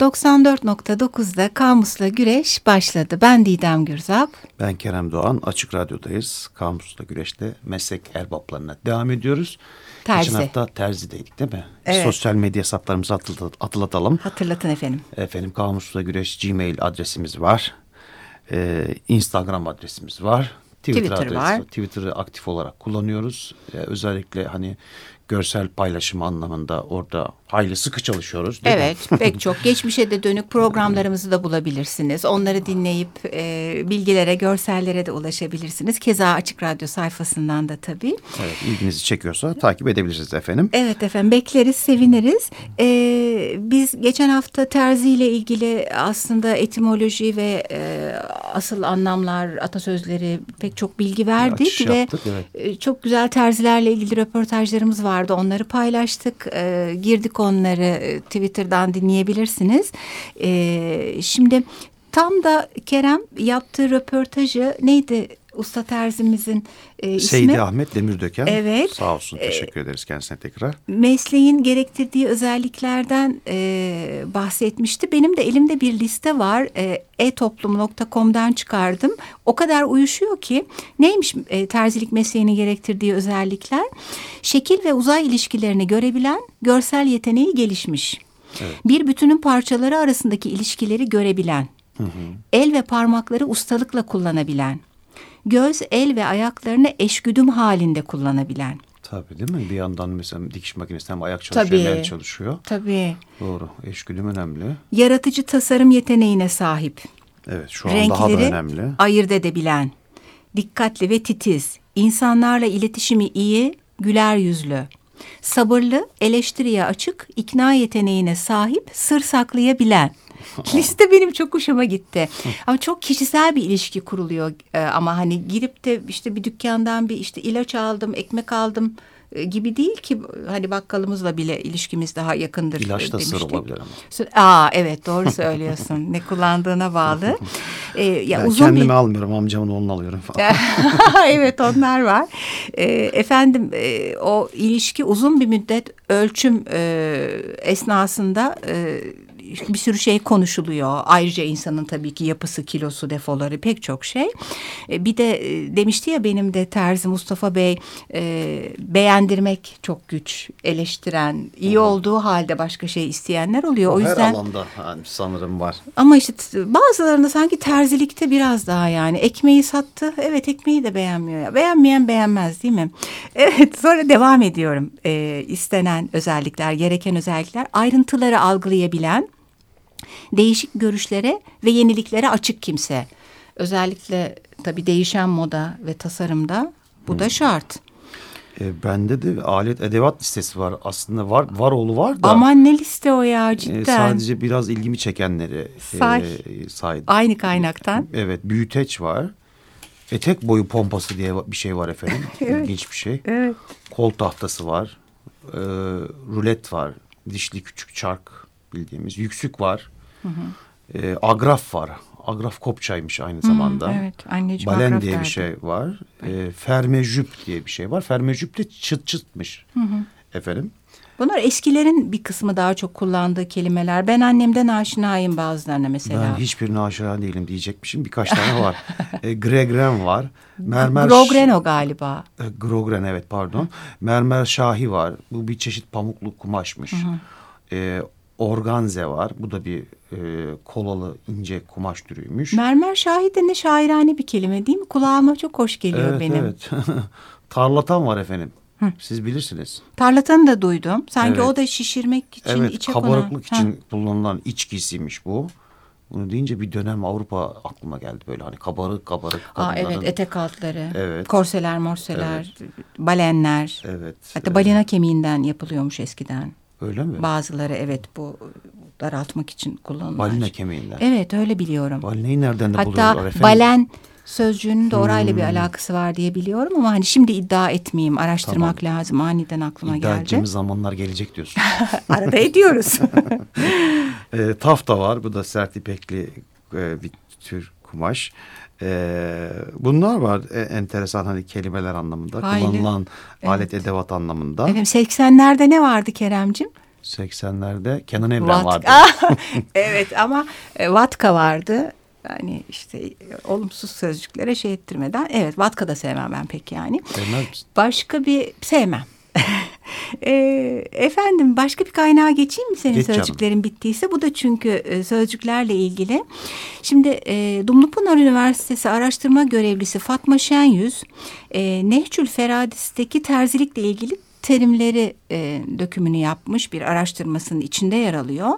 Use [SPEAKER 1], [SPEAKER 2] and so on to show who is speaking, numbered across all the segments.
[SPEAKER 1] 94.9'da Kamus'la Güreş başladı. Ben Didem Gürzap.
[SPEAKER 2] Ben Kerem Doğan. Açık Radyo'dayız. Kamus'la Güreş'te meslek erbaplarına devam ediyoruz.
[SPEAKER 1] Terzi.
[SPEAKER 2] Geçen hafta terzideydik değil mi?
[SPEAKER 1] Evet.
[SPEAKER 2] Sosyal medya hesaplarımızı hatırlat- hatırlatalım.
[SPEAKER 1] Hatırlatın efendim.
[SPEAKER 2] Efendim Kamus'la Güreş Gmail adresimiz var. Ee, Instagram adresimiz var.
[SPEAKER 1] Twitter
[SPEAKER 2] adresi
[SPEAKER 1] var.
[SPEAKER 2] Twitter'ı aktif olarak kullanıyoruz. Ee, özellikle hani görsel paylaşım anlamında orada hayli sıkı çalışıyoruz. Değil mi?
[SPEAKER 1] Evet pek çok geçmişe de dönük programlarımızı da bulabilirsiniz. Onları dinleyip e, bilgilere, görsellere de ulaşabilirsiniz. Keza Açık Radyo sayfasından da tabii.
[SPEAKER 2] Evet, ilginizi çekiyorsa takip edebilirsiniz efendim.
[SPEAKER 1] Evet efendim bekleriz, seviniriz. Ee, biz geçen hafta terzi ile ilgili aslında etimoloji ve e, asıl anlamlar, atasözleri pek çok bilgi verdik. Ve
[SPEAKER 2] yaptık, evet.
[SPEAKER 1] e, çok güzel terzilerle ilgili röportajlarımız vardı. Onları paylaştık. E, girdik onları e, Twitter'dan dinleyebilirsiniz. E, şimdi tam da Kerem yaptığı röportajı neydi usta terzimizin e, ismi?
[SPEAKER 2] Seydi Ahmet Demirdöken.
[SPEAKER 1] Evet.
[SPEAKER 2] Sağ olsun teşekkür ederiz kendisine tekrar.
[SPEAKER 1] mesleğin gerektirdiği özelliklerden e, bahsetmişti. Benim de elimde bir liste var. E, e-toplum.com'dan çıkardım. O kadar uyuşuyor ki neymiş e, terzilik mesleğini gerektirdiği özellikler? Şekil ve uzay ilişkilerini görebilen görsel yeteneği gelişmiş. Bir bütünün parçaları arasındaki ilişkileri görebilen. El ve parmakları ustalıkla kullanabilen. Göz, el ve ayaklarını eşgüdüm halinde kullanabilen.
[SPEAKER 2] Tabii değil mi? Bir yandan mesela dikiş makinesi hem ayak çalışıyor hem el çalışıyor.
[SPEAKER 1] Tabii.
[SPEAKER 2] Doğru. Eşgüdüm önemli.
[SPEAKER 1] Yaratıcı tasarım yeteneğine sahip.
[SPEAKER 2] Evet şu an daha da
[SPEAKER 1] Renkleri
[SPEAKER 2] önemli.
[SPEAKER 1] ayırt edebilen. Dikkatli ve titiz. insanlarla iletişimi iyi, güler yüzlü. Sabırlı, eleştiriye açık, ikna yeteneğine sahip, sır saklayabilen. Liste benim çok hoşuma gitti. Ama çok kişisel bir ilişki kuruluyor. Ee, ama hani girip de işte bir dükkandan bir işte ilaç aldım, ekmek aldım gibi değil ki hani bakkalımızla bile ilişkimiz daha yakındır.
[SPEAKER 2] İlaç da sır
[SPEAKER 1] demiştik.
[SPEAKER 2] olabilir ama.
[SPEAKER 1] Sır- Aa evet doğru söylüyorsun. ne kullandığına bağlı. Ee, ya
[SPEAKER 2] Ben
[SPEAKER 1] uzun
[SPEAKER 2] kendimi
[SPEAKER 1] bir
[SPEAKER 2] almıyorum amcamın oğlunu alıyorum falan.
[SPEAKER 1] evet onlar var. Ee, efendim e, o ilişki uzun bir müddet ölçüm e, esnasında e, bir sürü şey konuşuluyor. Ayrıca insanın tabii ki yapısı, kilosu, defoları pek çok şey. E, bir de e, demişti ya benim de terzi Mustafa Bey e, beğendirmek çok güç, eleştiren, iyi olduğu halde başka şey isteyenler oluyor. O
[SPEAKER 2] Her
[SPEAKER 1] yüzden
[SPEAKER 2] alanda hani sanırım var.
[SPEAKER 1] ama işte bazılarında sanki terzilikte biraz daha yani ekmeği sattı. Evet ekmeği de beğenmiyor ya. Beğenmeyen beğenmez değil mi? Evet sonra devam ediyorum. Ee, istenen özellikler, gereken özellikler ayrıntıları algılayabilen, değişik görüşlere ve yeniliklere açık kimse. Özellikle tabii değişen moda ve tasarımda bu da şart.
[SPEAKER 2] E, bende de alet edevat listesi var. Aslında var Varoğlu var da.
[SPEAKER 1] Aman ne liste o ya
[SPEAKER 2] e,
[SPEAKER 1] cidden.
[SPEAKER 2] sadece biraz ilgimi çekenleri
[SPEAKER 1] Say.
[SPEAKER 2] e, saydım.
[SPEAKER 1] Aynı kaynaktan.
[SPEAKER 2] Evet büyüteç var. Etek boyu pompası diye bir şey var efendim. İlginç bir şey.
[SPEAKER 1] Evet.
[SPEAKER 2] Kol tahtası var. E, rulet var. Dişli küçük çark bildiğimiz. Yüksük var. E, agraf var. Agraf kopçaymış aynı zamanda.
[SPEAKER 1] evet, anneciğim
[SPEAKER 2] Balen
[SPEAKER 1] agraf
[SPEAKER 2] diye bir
[SPEAKER 1] derdi.
[SPEAKER 2] şey var. E, fermejüp diye bir şey var. Fermejüp de çıt çıtmış. Efendim.
[SPEAKER 1] Bunlar eskilerin bir kısmı daha çok kullandığı kelimeler. Ben annemden aşinayım bazılarına mesela.
[SPEAKER 2] Ben hiçbirine aşina değilim diyecekmişim. Birkaç tane var. e, Gregren var. Mermer
[SPEAKER 1] Grogreno galiba.
[SPEAKER 2] E, Grogren evet pardon. Mermer şahi var. Bu bir çeşit pamuklu kumaşmış. E, organze var. Bu da bir e, kolalı ince kumaş türüymüş.
[SPEAKER 1] Mermer şahit de ne şairane bir kelime değil mi? Kulağıma çok hoş geliyor
[SPEAKER 2] evet
[SPEAKER 1] benim.
[SPEAKER 2] evet. Tarlatan var efendim. Siz bilirsiniz.
[SPEAKER 1] Tarlatanı da duydum. Sanki
[SPEAKER 2] Evet.
[SPEAKER 1] o da şişirmek için
[SPEAKER 2] evet
[SPEAKER 1] içe
[SPEAKER 2] kabarıklık
[SPEAKER 1] konan.
[SPEAKER 2] için kullanılan iç giysiymiş bu. Bunu deyince bir dönem Avrupa aklıma geldi böyle hani kabarık kabarık
[SPEAKER 1] Ha. Aa,
[SPEAKER 2] kadınların.
[SPEAKER 1] evet etek altları,
[SPEAKER 2] Evet.
[SPEAKER 1] korseler, morseler, balenler.
[SPEAKER 2] Evet.
[SPEAKER 1] Hatta
[SPEAKER 2] evet.
[SPEAKER 1] balina kemiğinden yapılıyormuş eskiden.
[SPEAKER 2] Öyle mi?
[SPEAKER 1] Bazıları evet bu daraltmak için kullanılan.
[SPEAKER 2] Balina kemiğinden.
[SPEAKER 1] Evet öyle biliyorum.
[SPEAKER 2] Balinayı nereden de buluyorlar
[SPEAKER 1] Hatta
[SPEAKER 2] efendim?
[SPEAKER 1] balen sözcüğünün de orayla
[SPEAKER 2] Hmm.
[SPEAKER 1] bir alakası var diye biliyorum ama hani şimdi iddia etmeyeyim. Araştırmak lazım. Aniden aklıma
[SPEAKER 2] İddia
[SPEAKER 1] geldi.
[SPEAKER 2] edeceğimiz zamanlar gelecek diyorsun.
[SPEAKER 1] Arada ediyoruz.
[SPEAKER 2] e, tafta var. Bu da sert ipekli e, bir tür kumaş. E, bunlar var e, enteresan hani kelimeler anlamında.
[SPEAKER 1] Hayli.
[SPEAKER 2] Kullanılan
[SPEAKER 1] Evet.
[SPEAKER 2] alet edevat anlamında.
[SPEAKER 1] Efendim 80'lerde ne vardı Keremcim?
[SPEAKER 2] 80'lerde Kenan Evren
[SPEAKER 1] Vat-
[SPEAKER 2] vardı.
[SPEAKER 1] evet ama e, Vatka vardı. Yani işte e, olumsuz sözcüklere şey ettirmeden. Evet Vatka da sevmem ben pek yani.
[SPEAKER 2] Sevmez misin?
[SPEAKER 1] Başka bir sevmem. E, efendim başka bir kaynağa geçeyim mi senin
[SPEAKER 2] Geç canım.
[SPEAKER 1] sözcüklerin bittiyse? Bu da çünkü e, sözcüklerle ilgili. Şimdi e, Dumlupınar Üniversitesi araştırma görevlisi Fatma Şenyüz e, Nehçül Feradis'teki terzilikle ilgili terimleri e, dökümünü yapmış bir araştırmasının içinde yer alıyor.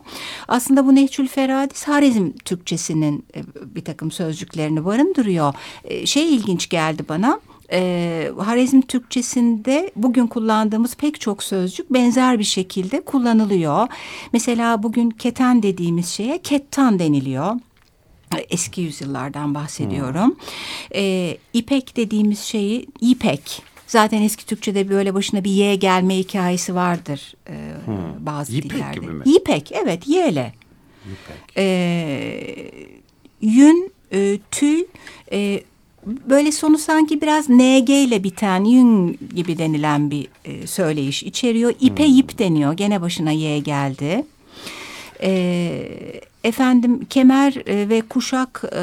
[SPEAKER 1] Aslında bu Nehçül Feradis Harizm Türkçesinin e, bir takım sözcüklerini barındırıyor. E, şey ilginç geldi bana. E, Harizm Türkçesinde bugün kullandığımız pek çok sözcük benzer bir şekilde kullanılıyor. Mesela bugün keten dediğimiz şeye kettan deniliyor. Eski yüzyıllardan bahsediyorum. E, ipek dediğimiz şeyi ipek. Zaten eski Türkçe'de böyle başına bir y gelme hikayesi vardır e, bazı
[SPEAKER 2] Yipek
[SPEAKER 1] dillerde.
[SPEAKER 2] gibi mi?
[SPEAKER 1] Yipek evet y'le.
[SPEAKER 2] İpek.
[SPEAKER 1] E, yün, e, tüy, e, böyle sonu sanki biraz ng ile biten yün gibi denilen bir e, söyleyiş içeriyor. İpe ip deniyor. Gene başına y geldi. E, efendim kemer e, ve kuşak e,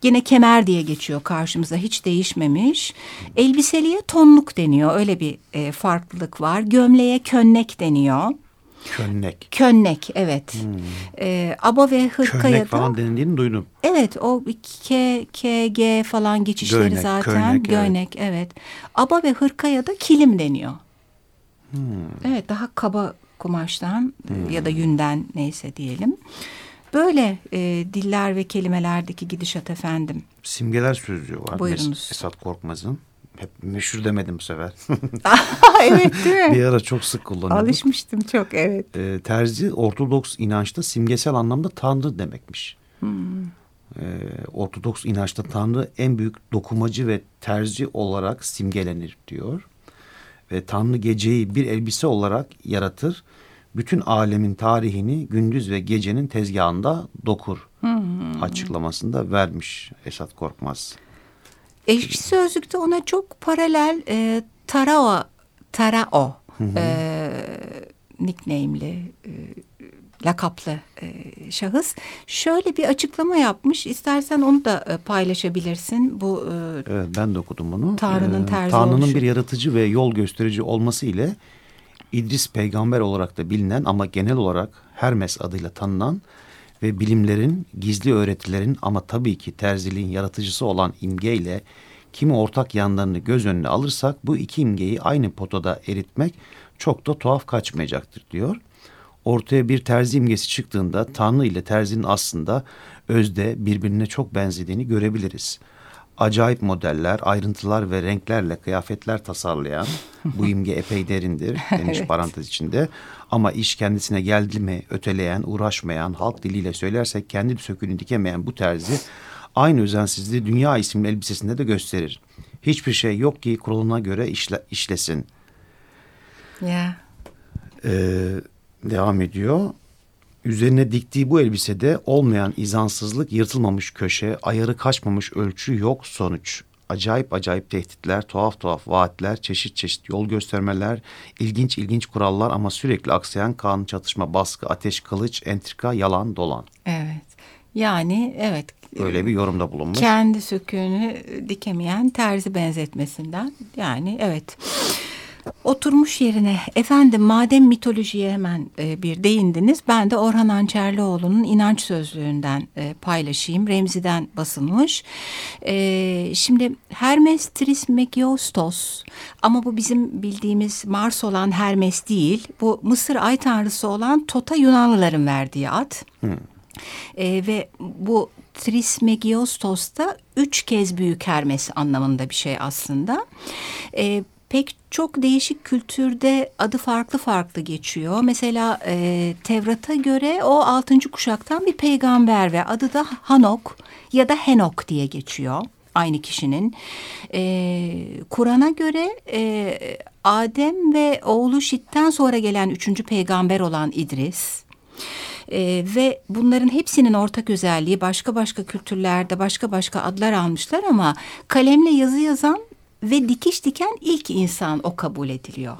[SPEAKER 1] gene kemer diye geçiyor karşımıza hiç değişmemiş. Elbiseliye tonluk deniyor öyle bir e, farklılık var. Gömleğe könnek deniyor.
[SPEAKER 2] Könnek.
[SPEAKER 1] Könnek evet. E, aba ve hırkaya
[SPEAKER 2] Könnek falan denildiğini duydum.
[SPEAKER 1] evet o K, K, G falan geçişleri
[SPEAKER 2] Göynek,
[SPEAKER 1] zaten.
[SPEAKER 2] köynek, evet.
[SPEAKER 1] Göynek evet. Aba ve hırkaya da kilim deniyor. Evet daha kaba kumaştan e, ya da yünden neyse diyelim. Böyle e, diller ve kelimelerdeki gidişat efendim.
[SPEAKER 2] Simgeler sözcüğü var.
[SPEAKER 1] Buyurunuz.
[SPEAKER 2] Esat Korkmaz'ın. Hep meşhur demedim bu sefer.
[SPEAKER 1] evet değil
[SPEAKER 2] bir
[SPEAKER 1] mi?
[SPEAKER 2] ara çok sık kullanıyordum.
[SPEAKER 1] Alışmıştım çok evet.
[SPEAKER 2] Ee, terzi Ortodoks inançta simgesel anlamda Tanrı demekmiş. Ee, Ortodoks inançta Tanrı en büyük dokumacı ve terzi olarak simgelenir diyor. Ve Tanrı geceyi bir elbise olarak yaratır. Bütün alemin tarihini gündüz ve gecenin tezgahında dokur. Açıklamasında vermiş Esat Korkmaz.
[SPEAKER 1] Ekşi Sözlük'te ona çok paralel e, Tarao, Tarao e, nickname'li, e, lakaplı e, şahıs şöyle bir açıklama yapmış. İstersen onu da e, paylaşabilirsin. Bu e,
[SPEAKER 2] Evet ben de okudum bunu.
[SPEAKER 1] Tanrı'nın terzi
[SPEAKER 2] Tanrı'nın
[SPEAKER 1] oluşu.
[SPEAKER 2] bir yaratıcı ve yol gösterici olması ile İdris peygamber olarak da bilinen ama genel olarak Hermes adıyla tanınan ve bilimlerin, gizli öğretilerin ama tabii ki terziliğin yaratıcısı olan imgeyle kimi ortak yanlarını göz önüne alırsak bu iki imgeyi aynı potada eritmek çok da tuhaf kaçmayacaktır diyor. Ortaya bir terzi imgesi çıktığında Tanrı ile terzinin aslında özde birbirine çok benzediğini görebiliriz. Acayip modeller, ayrıntılar ve renklerle kıyafetler tasarlayan bu imge epey derindir demiş
[SPEAKER 1] Evet.
[SPEAKER 2] parantez içinde. Ama iş kendisine geldi mi öteleyen, uğraşmayan, halk diliyle söylersek kendi sökünü dikemeyen bu terzi aynı özensizliği dünya isimli elbisesinde de gösterir. Hiçbir şey yok ki kuralına göre işle, işlesin.
[SPEAKER 1] ya
[SPEAKER 2] Ee, devam ediyor. Üzerine diktiği bu elbisede olmayan izansızlık, yırtılmamış köşe, ayarı kaçmamış ölçü yok sonuç. Acayip acayip tehditler, tuhaf tuhaf vaatler, çeşit çeşit yol göstermeler, ilginç ilginç kurallar ama sürekli aksayan kan, çatışma, baskı, ateş, kılıç, entrika, yalan, dolan.
[SPEAKER 1] evet. Yani evet.
[SPEAKER 2] Öyle bir yorumda bulunmuş.
[SPEAKER 1] Kendi söküğünü dikemeyen terzi benzetmesinden. Yani evet. Oturmuş yerine efendim madem mitolojiye hemen e, bir değindiniz ben de Orhan Ançerlioğlu'nun inanç sözlüğünden e, paylaşayım. Remzi'den basılmış. E, şimdi Hermes Trismegistos ama bu bizim bildiğimiz Mars olan Hermes değil. Bu Mısır ay tanrısı olan Tota Yunanlıların verdiği ad. E, ve bu Trismegistos da üç kez büyük Hermes anlamında bir şey aslında. E, pek çok değişik kültürde adı farklı farklı geçiyor. Mesela e, Tevrat'a göre o altıncı kuşaktan bir peygamber ve adı da Hanok ya da Henok diye geçiyor aynı kişinin. E, Kur'an'a göre e, Adem ve oğlu Şit'ten sonra gelen üçüncü peygamber olan İdris. Ee, ve bunların hepsinin ortak özelliği başka başka kültürlerde başka başka adlar almışlar ama kalemle yazı yazan ve dikiş diken ilk insan o kabul ediliyor.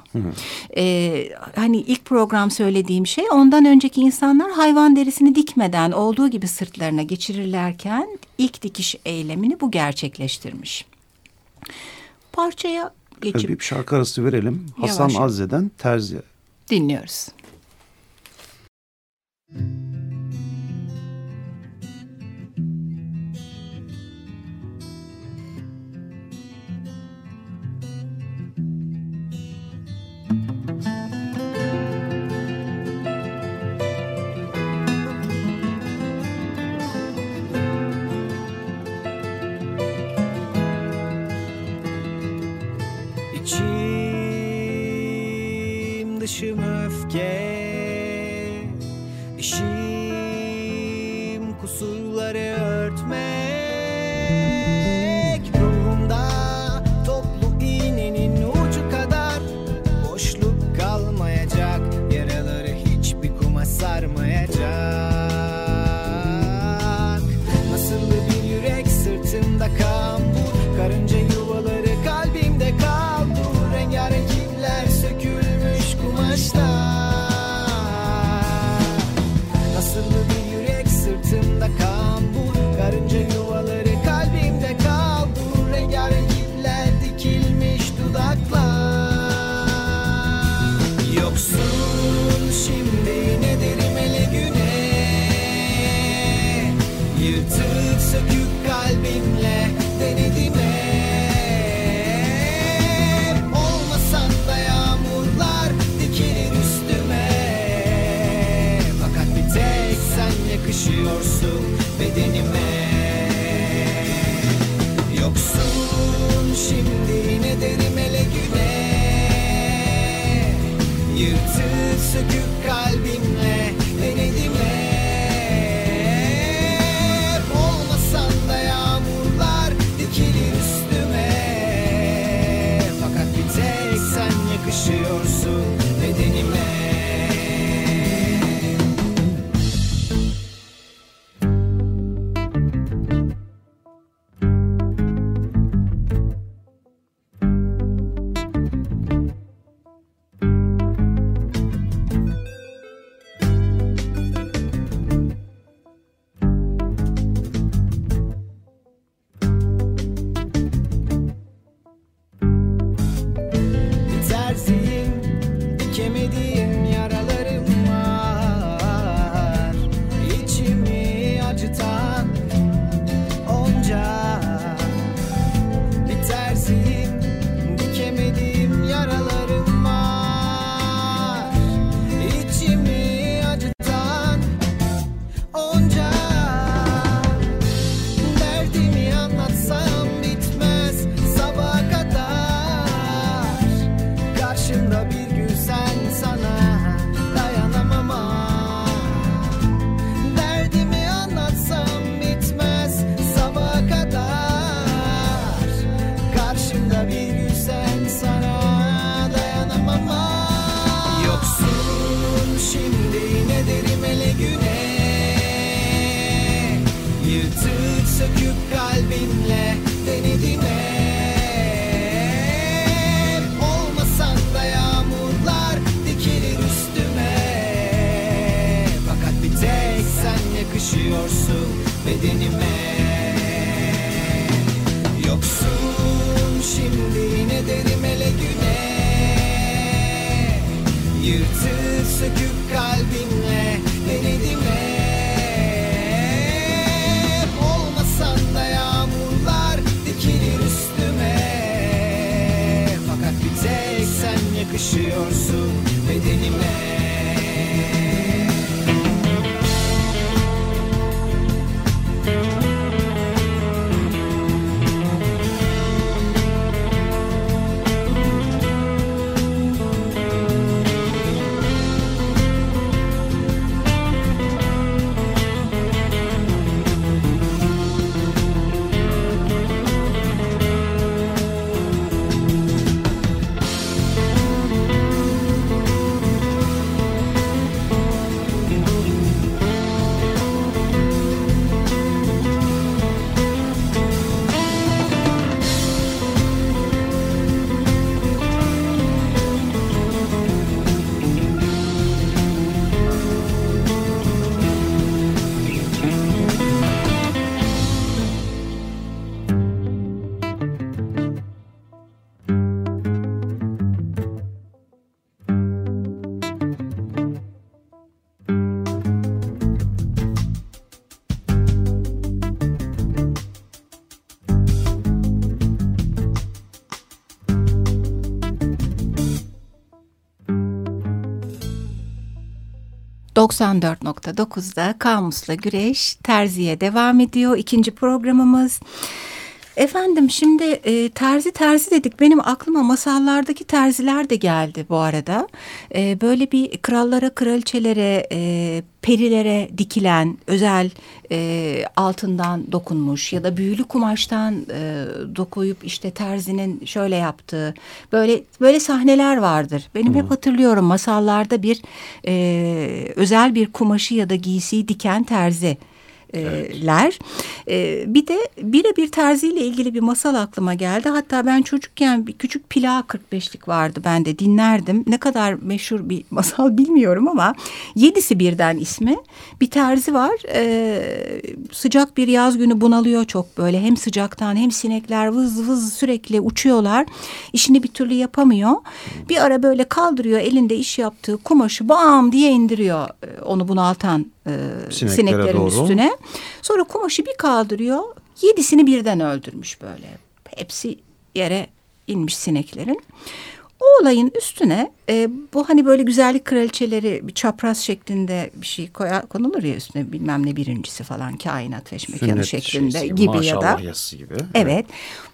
[SPEAKER 1] Ee, hani ilk program söylediğim şey ondan önceki insanlar hayvan derisini dikmeden olduğu gibi sırtlarına geçirirlerken ilk dikiş eylemini bu gerçekleştirmiş. Parçaya geçip...
[SPEAKER 2] Bir şarkı arası verelim. Yavaş. Hasan Azze'den Terzi.
[SPEAKER 1] Dinliyoruz. Müzik
[SPEAKER 3] Nasıllı bir yürek sırtımda kambur Karınca yürek to you.
[SPEAKER 1] 94.9'da Kamus'la Güreş Terzi'ye devam ediyor. İkinci programımız. Efendim şimdi e, terzi terzi dedik. Benim aklıma masallardaki terziler de geldi bu arada. E, böyle bir krallara, kraliçelere, e, perilere dikilen özel e, altından dokunmuş ya da büyülü kumaştan e, dokuyup işte terzinin şöyle yaptığı böyle böyle sahneler vardır. Benim hep hatırlıyorum masallarda bir e, özel bir kumaşı ya da giysiyi diken terzi ler. Ee, bir de birebir terziyle ilgili bir masal aklıma geldi. Hatta ben çocukken bir küçük Pila 45'lik vardı ben de dinlerdim. Ne kadar meşhur bir masal bilmiyorum ama Yedisi Birden ismi. Bir terzi var. Ee, sıcak bir yaz günü bunalıyor çok böyle. Hem sıcaktan hem sinekler vız vız sürekli uçuyorlar. İşini bir türlü yapamıyor. Bir ara böyle kaldırıyor elinde iş yaptığı kumaşı bam diye indiriyor e, onu bunaltan e,
[SPEAKER 2] Sineklere
[SPEAKER 1] sineklerin
[SPEAKER 2] doğru.
[SPEAKER 1] üstüne. Sonra kumaşı bir kaldırıyor. Yedisini birden öldürmüş böyle. Hepsi yere inmiş sineklerin. O olayın üstüne e, bu hani böyle güzellik kraliçeleri bir çapraz şeklinde bir şey koyar, konulur ya üstüne bilmem ne birincisi falan kainat feşmekanı
[SPEAKER 2] Sünnet
[SPEAKER 1] şeklinde
[SPEAKER 2] şeysi
[SPEAKER 1] gibi ya da.
[SPEAKER 2] gibi.
[SPEAKER 1] Evet.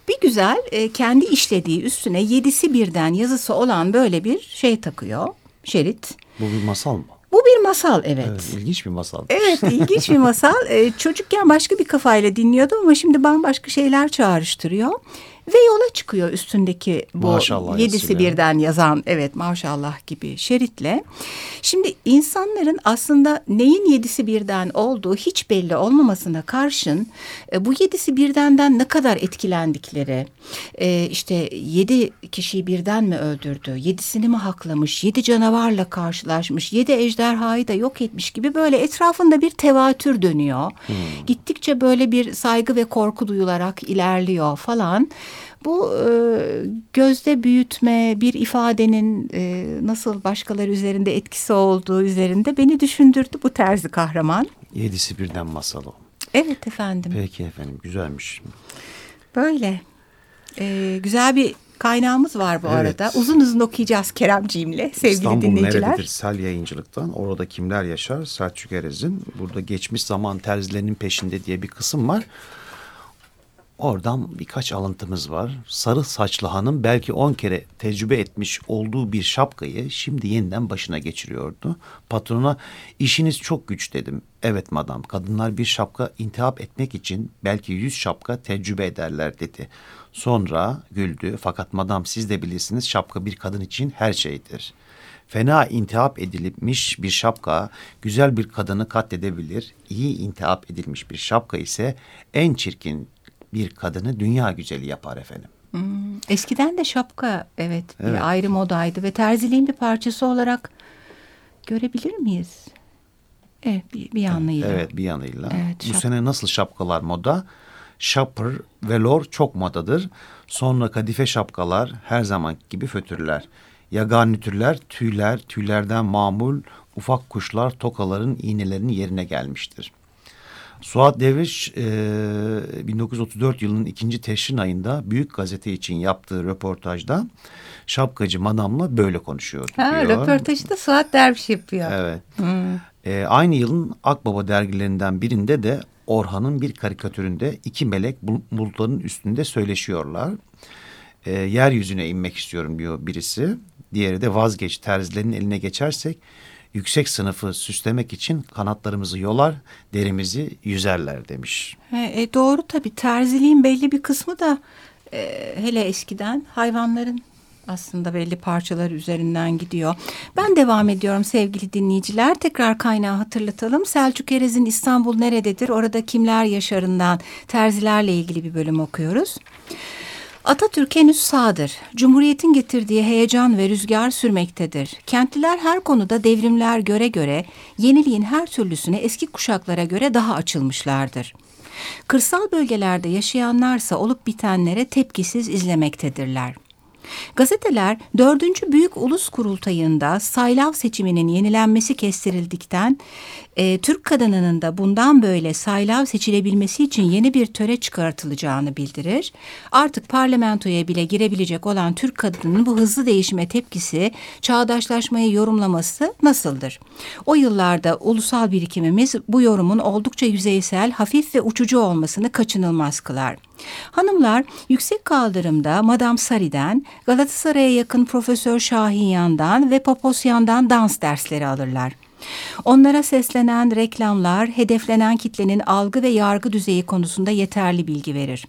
[SPEAKER 1] Bir güzel e, kendi işlediği üstüne yedisi birden yazısı olan böyle bir şey takıyor. Şerit.
[SPEAKER 2] Bu bir masal mı?
[SPEAKER 1] Bu bir masal evet.
[SPEAKER 2] Evet, ilginç bir masal.
[SPEAKER 1] Evet ilginç bir masal. Ee, çocukken başka bir kafayla dinliyordum ama şimdi bambaşka şeyler çağrıştırıyor. Ve yola çıkıyor üstündeki bu
[SPEAKER 2] Maşallah
[SPEAKER 1] yedisi birden yazan evet maşallah gibi şeritle. Şimdi insanların aslında neyin yedisi birden olduğu hiç belli olmamasına karşın e, bu yedisi birdenden ne kadar etkilendikleri e, işte yedi kişiyi birden mi öldürdü yedisini mi haklamış yedi canavarla karşılaşmış yedi ejderhayı da yok etmiş gibi böyle etrafında bir tevatür dönüyor. Gittikçe böyle bir saygı ve korku duyularak ilerliyor falan. Bu e, gözde büyütme bir ifadenin e, nasıl başkaları üzerinde etkisi olduğu üzerinde beni düşündürdü bu terzi kahraman.
[SPEAKER 2] Yedisi birden masal o.
[SPEAKER 1] Evet efendim
[SPEAKER 2] Peki efendim güzelmiş.
[SPEAKER 1] böyle E, güzel bir kaynağımız var bu
[SPEAKER 2] Evet.
[SPEAKER 1] arada. Uzun uzun okuyacağız Keremciğimle sevgili
[SPEAKER 2] İstanbul
[SPEAKER 1] dinleyiciler.
[SPEAKER 2] nerededir? Sel yayıncılıktan. Orada kimler yaşar? Selçuk Erez'in. Burada geçmiş zaman terzilerinin peşinde diye bir kısım var. Oradan birkaç alıntımız var. Sarı saçlı hanım belki on kere tecrübe etmiş olduğu bir şapkayı şimdi yeniden başına geçiriyordu. Patrona işiniz çok güç dedim. Evet madam kadınlar bir şapka intihap etmek için belki yüz şapka tecrübe ederler dedi. Sonra güldü fakat madam siz de bilirsiniz şapka bir kadın için her şeydir. Fena intihap edilmiş bir şapka güzel bir kadını katledebilir. İyi intihap edilmiş bir şapka ise en çirkin bir kadını dünya güzeli yapar efendim.
[SPEAKER 1] Hmm, Eskiden de şapka evet,
[SPEAKER 2] Evet.
[SPEAKER 1] bir ayrı modaydı ve terziliğin bir parçası olarak görebilir miyiz? Evet bir, bir yanıyla.
[SPEAKER 2] Evet bir yanıyla.
[SPEAKER 1] Evet,
[SPEAKER 2] Bu sene nasıl şapkalar moda? Shopper, velor çok modadır. Sonra kadife şapkalar her zaman gibi fötürler. Yaganitürler, tüyler, tüylerden mamul ufak kuşlar tokaların iğnelerinin yerine gelmiştir. Suat Devriş e, 1934 yılının ikinci teşrin ayında Büyük Gazete için yaptığı röportajda şapkacı madamla böyle konuşuyordu
[SPEAKER 1] Ha,
[SPEAKER 2] diyor.
[SPEAKER 1] röportajı da Suat Derviş yapıyor.
[SPEAKER 2] Evet. Ee, aynı yılın Akbaba dergilerinden birinde de Orhan'ın bir karikatüründe iki melek bul- bulutların üstünde söyleşiyorlar. Ee, yeryüzüne inmek istiyorum diyor birisi. Diğeri de vazgeç terzilerin eline geçersek yüksek sınıfı süslemek için kanatlarımızı yolar, derimizi yüzerler demiş.
[SPEAKER 1] He, e, doğru tabii terziliğin belli bir kısmı da e, hele eskiden hayvanların aslında belli parçalar üzerinden gidiyor. Ben devam ediyorum sevgili dinleyiciler. Tekrar kaynağı hatırlatalım. Selçuk Erez'in İstanbul Nerededir? Orada kimler yaşarından terzilerle ilgili bir bölüm okuyoruz. Atatürk henüz sağdır. Cumhuriyetin getirdiği heyecan ve rüzgar sürmektedir. Kentliler her konuda devrimler göre göre yeniliğin her türlüsüne eski kuşaklara göre daha açılmışlardır. Kırsal bölgelerde yaşayanlarsa olup bitenlere tepkisiz izlemektedirler. Gazeteler 4. Büyük Ulus Kurultayı'nda saylav seçiminin yenilenmesi kestirildikten e, Türk kadınının da bundan böyle saylav seçilebilmesi için yeni bir töre çıkartılacağını bildirir. Artık parlamentoya bile girebilecek olan Türk kadınının bu hızlı değişime tepkisi, çağdaşlaşmayı yorumlaması nasıldır? O yıllarda ulusal birikimimiz bu yorumun oldukça yüzeysel, hafif ve uçucu olmasını kaçınılmaz kılar. Hanımlar yüksek kaldırımda Madame Sari'den, Galatasaray'a yakın Profesör Şahinyan'dan ve Poposyan'dan dans dersleri alırlar. Onlara seslenen reklamlar hedeflenen kitlenin algı ve yargı düzeyi konusunda yeterli bilgi verir.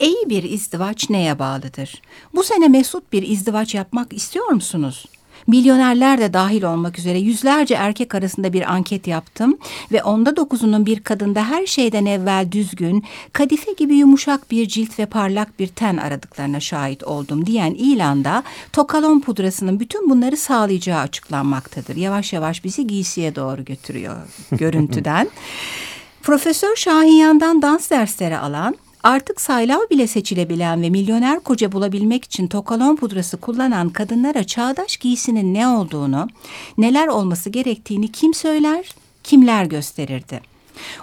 [SPEAKER 1] İyi bir izdivaç neye bağlıdır? Bu sene mesut bir izdivaç yapmak istiyor musunuz? Milyonerler de dahil olmak üzere yüzlerce erkek arasında bir anket yaptım ve onda dokuzunun bir kadında her şeyden evvel düzgün, kadife gibi yumuşak bir cilt ve parlak bir ten aradıklarına şahit oldum diyen ilanda tokalon pudrasının bütün bunları sağlayacağı açıklanmaktadır. Yavaş yavaş bizi giysiye doğru götürüyor görüntüden. Profesör Şahinyan'dan dans dersleri alan Artık saylav bile seçilebilen ve milyoner koca bulabilmek için tokalon pudrası kullanan kadınlara çağdaş giysinin ne olduğunu, neler olması gerektiğini kim söyler, kimler gösterirdi.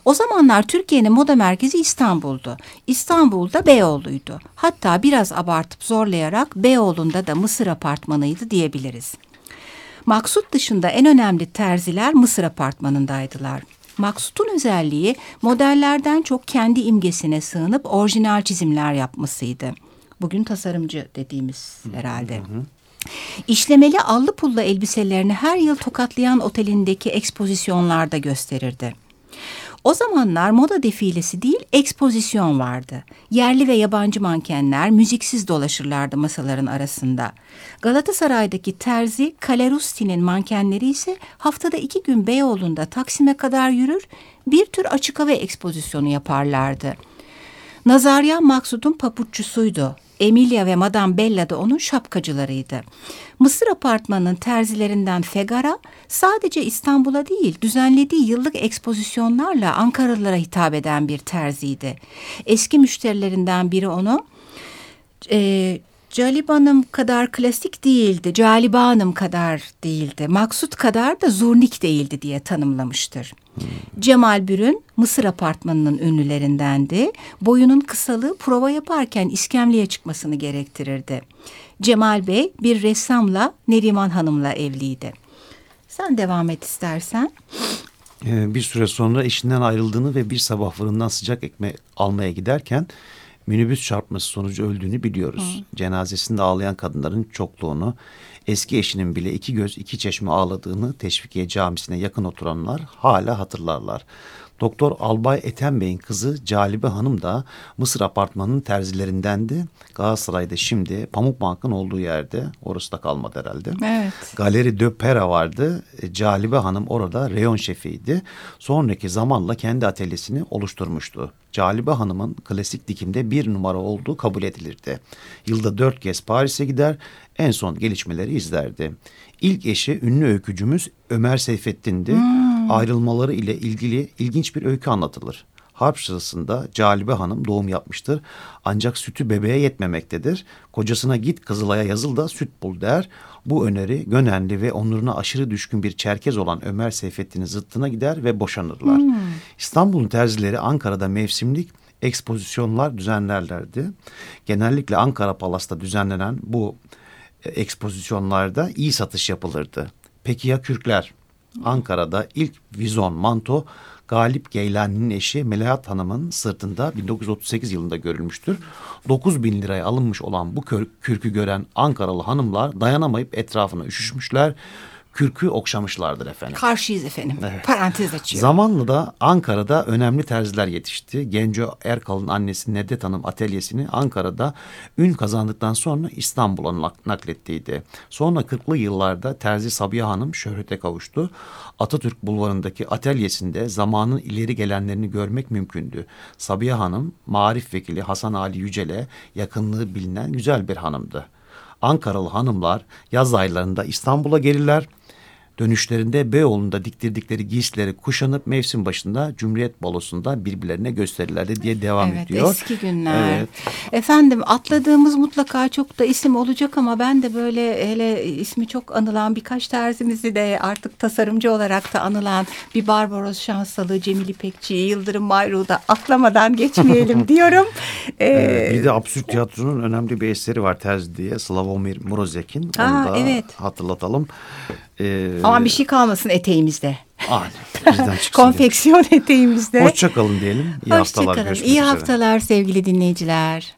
[SPEAKER 1] O zamanlar Türkiye'nin moda merkezi İstanbul'du. İstanbul'da Beyoğlu'ydu. Hatta biraz abartıp zorlayarak Beyoğlu'nda da Mısır apartmanıydı diyebiliriz. Maksut dışında en önemli terziler Mısır apartmanındaydılar. Maksut'un özelliği modellerden çok kendi imgesine sığınıp orijinal çizimler yapmasıydı. Bugün tasarımcı dediğimiz herhalde. İşlemeli allı pullu elbiselerini her yıl tokatlayan otelindeki ekspozisyonlarda gösterirdi. O zamanlar moda defilesi değil ekspozisyon vardı. Yerli ve yabancı mankenler müziksiz dolaşırlardı masaların arasında. Galatasaray'daki terzi Kalerusti'nin mankenleri ise haftada iki gün Beyoğlu'nda Taksim'e kadar yürür bir tür açık hava ekspozisyonu yaparlardı. Nazarya Maksud'un papuççusuydu. Emilia ve Madame Bella da onun şapkacılarıydı. Mısır apartmanının terzilerinden Fegara sadece İstanbul'a değil düzenlediği yıllık ekspozisyonlarla Ankaralılara hitap eden bir terziydi. Eski müşterilerinden biri onu e, Calibe Hanım kadar klasik değildi, Calibe Hanım kadar değildi, Maksut kadar da zurnik değildi diye tanımlamıştır. Hmm. Cemal Bürün Mısır apartmanının ünlülerindendi. Boyunun kısalığı prova yaparken iskemleye çıkmasını gerektirirdi. Cemal Bey bir ressamla Neriman Hanım'la evliydi. Sen devam et istersen.
[SPEAKER 2] Ee, bir süre sonra eşinden ayrıldığını ve bir sabah fırından sıcak ekmek almaya giderken minibüs çarpması sonucu öldüğünü biliyoruz. Hı. Cenazesinde ağlayan kadınların çokluğunu, eski eşinin bile iki göz iki çeşme ağladığını Teşvikiye Camisi'ne yakın oturanlar hala hatırlarlar. Doktor Albay Ethem Bey'in kızı Calibe Hanım da Mısır apartmanının terzilerindendi. Galatasaray'da şimdi Pamuk Bank'ın olduğu yerde. Orası da kalmadı herhalde.
[SPEAKER 1] Evet.
[SPEAKER 2] Galeri de Pera vardı. E, Calibe Hanım orada reyon şefiydi. Sonraki zamanla kendi atölyesini oluşturmuştu. Calibe Hanım'ın klasik dikimde bir numara olduğu kabul edilirdi. Yılda dört kez Paris'e gider, en son gelişmeleri izlerdi. İlk eşi ünlü öykücümüz Ömer Seyfettin'di. Hmm. Ayrılmaları ile ilgili ilginç bir öykü anlatılır. Harp sırasında Calibe Hanım doğum yapmıştır. Ancak sütü bebeğe yetmemektedir. Kocasına git Kızılay'a yazıl da süt bul der. Bu öneri Gönenli ve onuruna aşırı düşkün bir Çerkez olan Ömer Seyfettin'in zıttına gider ve boşanırlar. Hmm. İstanbul'un terzileri Ankara'da mevsimlik ekspozisyonlar düzenlerlerdi. Genellikle Ankara Palas'ta düzenlenen bu e, ekspozisyonlarda iyi satış yapılırdı. Peki ya Kürkler? Ankara'da ilk vizon manto Galip Geylani'nin eşi Melahat Hanım'ın sırtında 1938 yılında görülmüştür. 9 bin liraya alınmış olan bu kürkü gören Ankaralı hanımlar dayanamayıp etrafına üşüşmüşler kürkü okşamışlardır efendim.
[SPEAKER 1] Karşıyız efendim. Evet. Parantez açıyor.
[SPEAKER 2] Zamanla da Ankara'da önemli terziler yetişti. Genco Erkal'ın annesi Nedet Hanım atölyesini Ankara'da ün kazandıktan sonra İstanbul'a naklettiydi. Sonra 40'lı yıllarda terzi Sabiha Hanım şöhrete kavuştu. Atatürk Bulvarı'ndaki atölyesinde zamanın ileri gelenlerini görmek mümkündü. Sabiha Hanım, marif vekili Hasan Ali Yücel'e yakınlığı bilinen güzel bir hanımdı. Ankaralı hanımlar yaz aylarında İstanbul'a gelirler dönüşlerinde Beyoğlu'nda diktirdikleri giysileri kuşanıp mevsim başında Cumhuriyet Balosu'nda birbirlerine gösterirlerdi diye devam
[SPEAKER 1] evet,
[SPEAKER 2] ediyor.
[SPEAKER 1] Eski günler.
[SPEAKER 2] Evet.
[SPEAKER 1] Efendim atladığımız mutlaka çok da isim olacak ama ben de böyle hele ismi çok anılan birkaç terzimizi de artık tasarımcı olarak da anılan bir Barbaros Şansalı, Cemil İpekçi'yi, Yıldırım Mayru'yu da atlamadan geçmeyelim diyorum. Ee,
[SPEAKER 2] Ee, bir de absürt tiyatronun önemli bir eseri var Terzi diye Slavomir Morozek'in. Onu
[SPEAKER 1] Aa,
[SPEAKER 2] da
[SPEAKER 1] evet.
[SPEAKER 2] hatırlatalım. Ee,
[SPEAKER 1] Aman bir şey kalmasın eteğimizde.
[SPEAKER 2] Aynen.
[SPEAKER 1] Konfeksiyon eteğimizde.
[SPEAKER 2] Hoşçakalın diyelim. İyi haftalar.
[SPEAKER 1] Hoşçakalın.
[SPEAKER 2] Görüşmek
[SPEAKER 1] İyi
[SPEAKER 2] üzere.
[SPEAKER 1] haftalar sevgili dinleyiciler.